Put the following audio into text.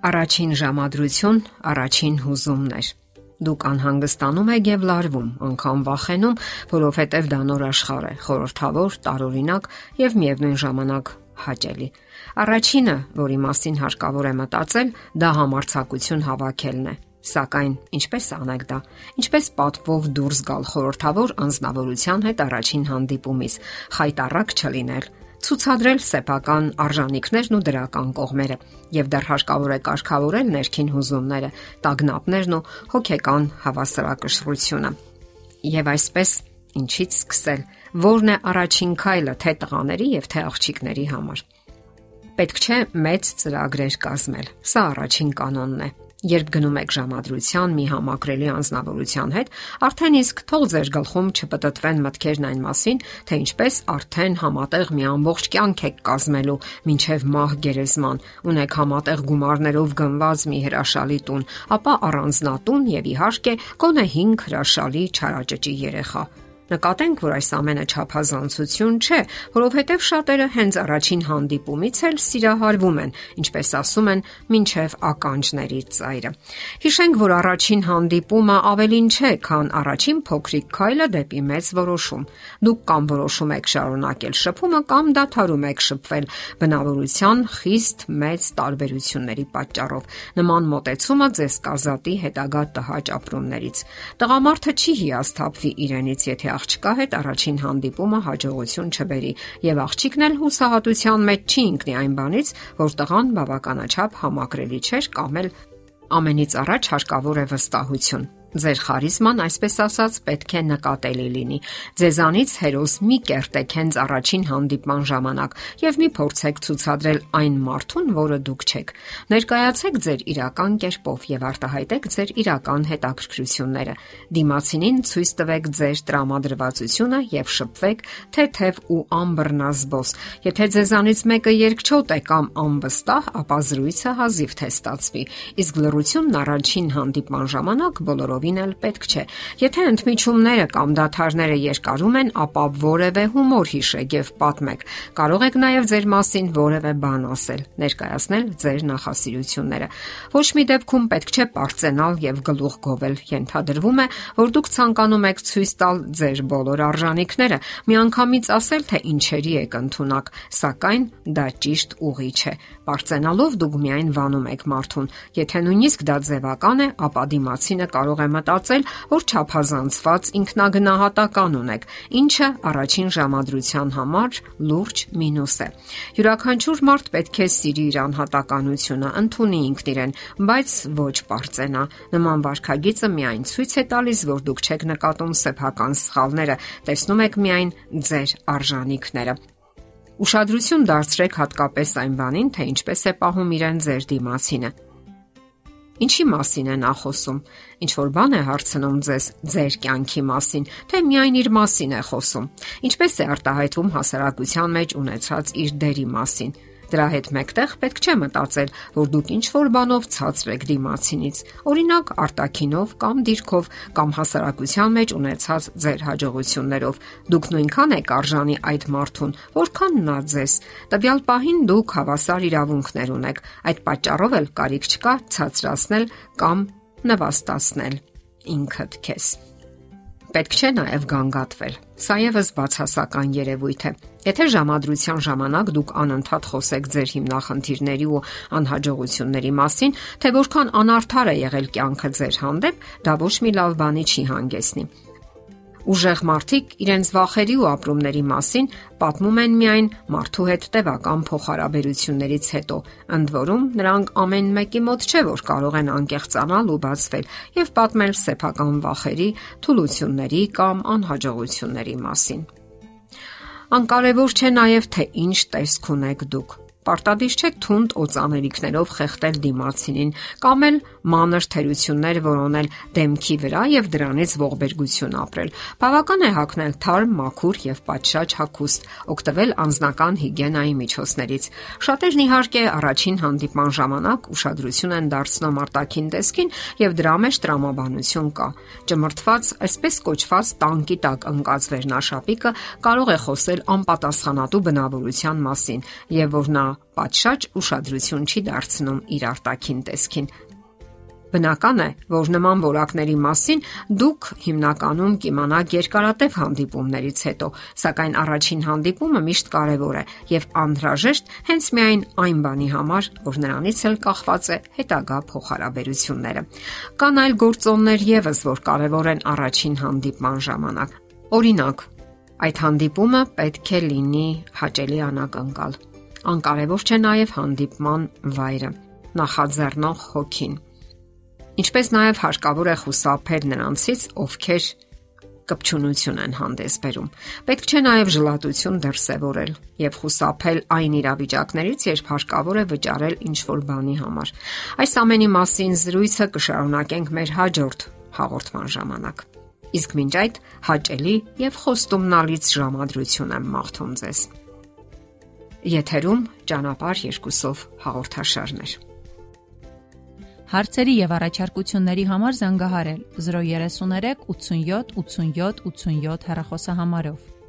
Առաջին ժամադրություն, առաջին հուզումներ։ Դուք անհանգստանում եք եւ լարվում, անգամ վախենում, որովհետեւ դա նոր աշխարհ է, խորթավոր, տարօրինակ եւ միևնույն ժամանակ հաճելի։ Առաջինը, որի մասին հարկավոր է մտածել, դա համարցակություն հավաքելն է։ Սակայն ինչպես անեք դա։ Ինչպես պատվով դուրս գալ խորթավոր անznավորության հետ առաջին հանդիպումից, խայտարակ չլինել, ցուցադրել սեփական արժանինքներն ու դրական կողմերը եւ դեռ հարկավոր է կարգավորել ներքին հուզումները, տագնապներն ու հոգեկան հավասարակշռությունը։ Եվ այսպես ինչից սկսել, ո՞րն է առաջին քայլը թե տղաների եւ թե աղջիկների համար։ Պետք չէ մեծ ծրագրեր կազմել։ Սա առաջին կանոնն է Երբ գնում եք ժամադրության մի համակրելի անznավորության հետ, արդեն իսկ թող ձեր գլխում չպտտվեն մտքերն այն մասին, թե ինչպես արդեն համատեղ մի ամբողջ կյանք եք կազմելու մինչև մահ գերեզման, ունեք համատեղ գումարներով գնված մի հրաշալի տուն, ապա առանձնատուն եւ իհարկե գոնե 5 հրաշալի չարաճճի երեխա Նկատենք, որ այս ամենը ճափազանցություն չէ, որովհետև շատերը հենց առաջին հանդիպումից էլ սիրահարվում են, ինչպես ասում են, ինչև ականջների ծայրը։ Հիշենք, որ առաջին հանդիպումը ավելին չէ, քան առաջին փոքրիկ քայլը դեպի մեծ որոշում։ Դուք կամ որոշում եք շարունակել շփումը կամ դադարում եք շփվել բնավորության խիստ մեծ տարբերությունների պատճառով։ Նման մոտեցումը ձեզ կազատի հետագա տհաճ ապրումներից։ Տղամարդը չի հիասթափվի իրենից, եթե աղջկա հետ առաջին հանդիպումը հաջողություն չբերի եւ աղջիկն էլ հուսահատության մեջ չի ընկնի այն բանից, որ տղան բավականաչափ համակրելի չէր կամ էլ ամենից առաջ հարկավոր է վստահություն։ Ձեր խարիզման, այսպես ասած, պետք է նկատելի լինի։ Ձեզանից հերոս մի կերտեք հենց առաջին հանդիպման ժամանակ եւ մի փորձեք ցուցադրել այն մարդուն, որը դուք չեք։ Ներկայացեք ձեր իրական կերպով եւ արտահայտեք ձեր իրական հետաքրքրությունները։ Դիմացինին ցույց տվեք ձեր տրամադրվածությունը եւ շփվեք թեթև ու անբռնազբոս։ Եթե ձեզանից մեկը երկչոտ է կամ անվստահ, ապա զրույցը հազիվ թե ստացվի։ Իսկ լրությունն առաջին հանդիպման ժամանակ բոլորով բոլորովին էլ պետք չէ։ Եթե ընդմիջումները կամ դաթարները երկարում են, ապա որևէ հումոր հիշեք եւ պատմեք։ Կարող եք նաեւ ձեր մասին որևէ բան ասել, ներկայացնել ձեր նախասիրությունները։ Ոչ մի դեպքում պետք չէ པարծենալ եւ գլուխ գովել։ Ենթադրվում է, որ դուք ցանկանում եք ցույց տալ ձեր բոլոր արժանինքները, միանգամից ասել, թե ինչերի եք ընդունակ, սակայն դա ճիշտ ուղի չէ։ Պարծենալով դուք միայն վանում եք մարդուն։ Եթե նույնիսկ դա ձևական է, ապա դիմացինը կարող է մտածել, որ չափազանցված ինքնագնահատական ունեք, ինչը առաջին ժամադրության համար լուրջ մինուս է։ Յուրաքանչյուր մարդ պետք է սիրի իր անհատականությունը, ընդունի ինքն իրեն, բայց ոչ པարծենա։ Նման վարքագիծը միայն ցույց է տալիս, որ դուք չեք նկատում սեփական սխալները, տեսնում եք միայն ձեր արժանինքները։ Ուշադրություն դարձրեք հատկապես այն բանին, թե ինչպես է պահում իրեն ձեր դիմացինը։ Ինչի մասին է նա խոսում։ Ինչ որ բան է հարցնում ձեզ ձեր կյանքի մասին, թե միայն իր մասին է խոսում։ Ինչպես է արտահայտվում հասարակության մեջ ունեցած իր դերի մասին։ Դրա հետ մեկտեղ պետք չէ մտածել, որ դուք ինչ որ բանով ցածր եք դիմացինից, օրինակ արտակինով կամ դիրքով կամ հասարակության մեջ ունեցած ձեր հաջողություններով։ Դուք նույնքան եք արժանի այդ մարդուն, որքան նա ձեզ։ Տվյալ պահին դուք հավասար իրավունքներ ունեք։ Այդ պատճառով էլ կարիք չկա ցածրացնել կամ նվաստացնել ինքդ քեզ պետք չէ նաև գանգատվել։ Սա եւս բացասական երևույթ է։ Եթե ժամադրության ժամանակ դուք անընդհատ խոսեք ձեր հիմնախնդիրների ու անհաջողությունների մասին, թե որքան անարդար է եղել կյանքը ձեր հանդեպ, դա ոչ մի լավ բանի չի հանգեցնի։ Ուժեղ մարդիկ իրենց վախերի ու ապրումների մասին պատմում են միայն մարդու հետ տևական փոխհարաբերություններից հետո։ Ընդ որում, նրանք ամեն մեկի մոտ չէ, որ կարող են անկեղծանալ ու բացվել եւ պատմել սեփական վախերի, թուլությունների կամ անհաջողությունների մասին։ Անկարևոր չէ նաև թե ինչ տեսք ունեք դուք։ Պարտադիր չէ թունդ օծանելիքներով խեղտել դիմացինին կամ էլ մանր թերություններ որոնել դեմքի վրա եւ դրանից ողբերգություն ապրել։ Բավական է հագնել թարմ, մաքուր եւ պատշաճ հագուստ, օգտվել անձնական հիգիենայի միջոցներից։ Շատերն իհարկե առաջին հանդիպման ժամանակ ուշադրություն են դարձնում արտաքին տեսքին եւ դրա մեջ տրամաբանություն կա։ Ճմրթված, այսպես կոչված տանկի տակ ընկած վերնաշապիկը կարող է խոսել անպատասխանատու բնավորության մասին եւ որ նա պատշաճ ուշադրություն չի դարձնում իր արտաքին տեսքին։ Բնական է, որ նման որակների մասին դուք հիմնականում կիմանաք երկարատև հանդիպումներից հետո, սակայն առաջին հանդիպումը միշտ կարևոր է եւ անհրաժեշտ հենց միայն այն բանի համար, որ նրանից էլ կախված է հետագա փոխհարաբերությունները։ Կան այլ գործոններ եւս, որ կարևոր են առաջին հանդիպման ժամանակ։ Օրինակ, այդ հանդիպումը պետք է լինի հաճելի անակնկալ։ Անկարևոր չէ նաև հանդիպման վայրը, նախաձեռնող հոգին Ինչպես նաև հարկավոր է խուսափել նրանցից, ովքեր կպչունություն են հանդես բերում։ Պետք չէ նաև ժլատություն դրսևորել եւ խուսափել այն իրավիճակներից, երբ հարկավոր է վճարել ինչ-որ բանի համար։ Այս ամենի մասին զրույցը կշարունակենք մեր հաջորդ հաղորդման ժամանակ։ Իսկ մինչ այդ հաճելի եւ խոստումնալից ժամադրություն եմ մաղթում ձեզ։ Եթերում ճանապարհ երկուսով հաղորդաշարներ։ Հարցերի եւ առաջարկությունների համար զանգահարել 033 87 87 87 հեռախոսահամարով։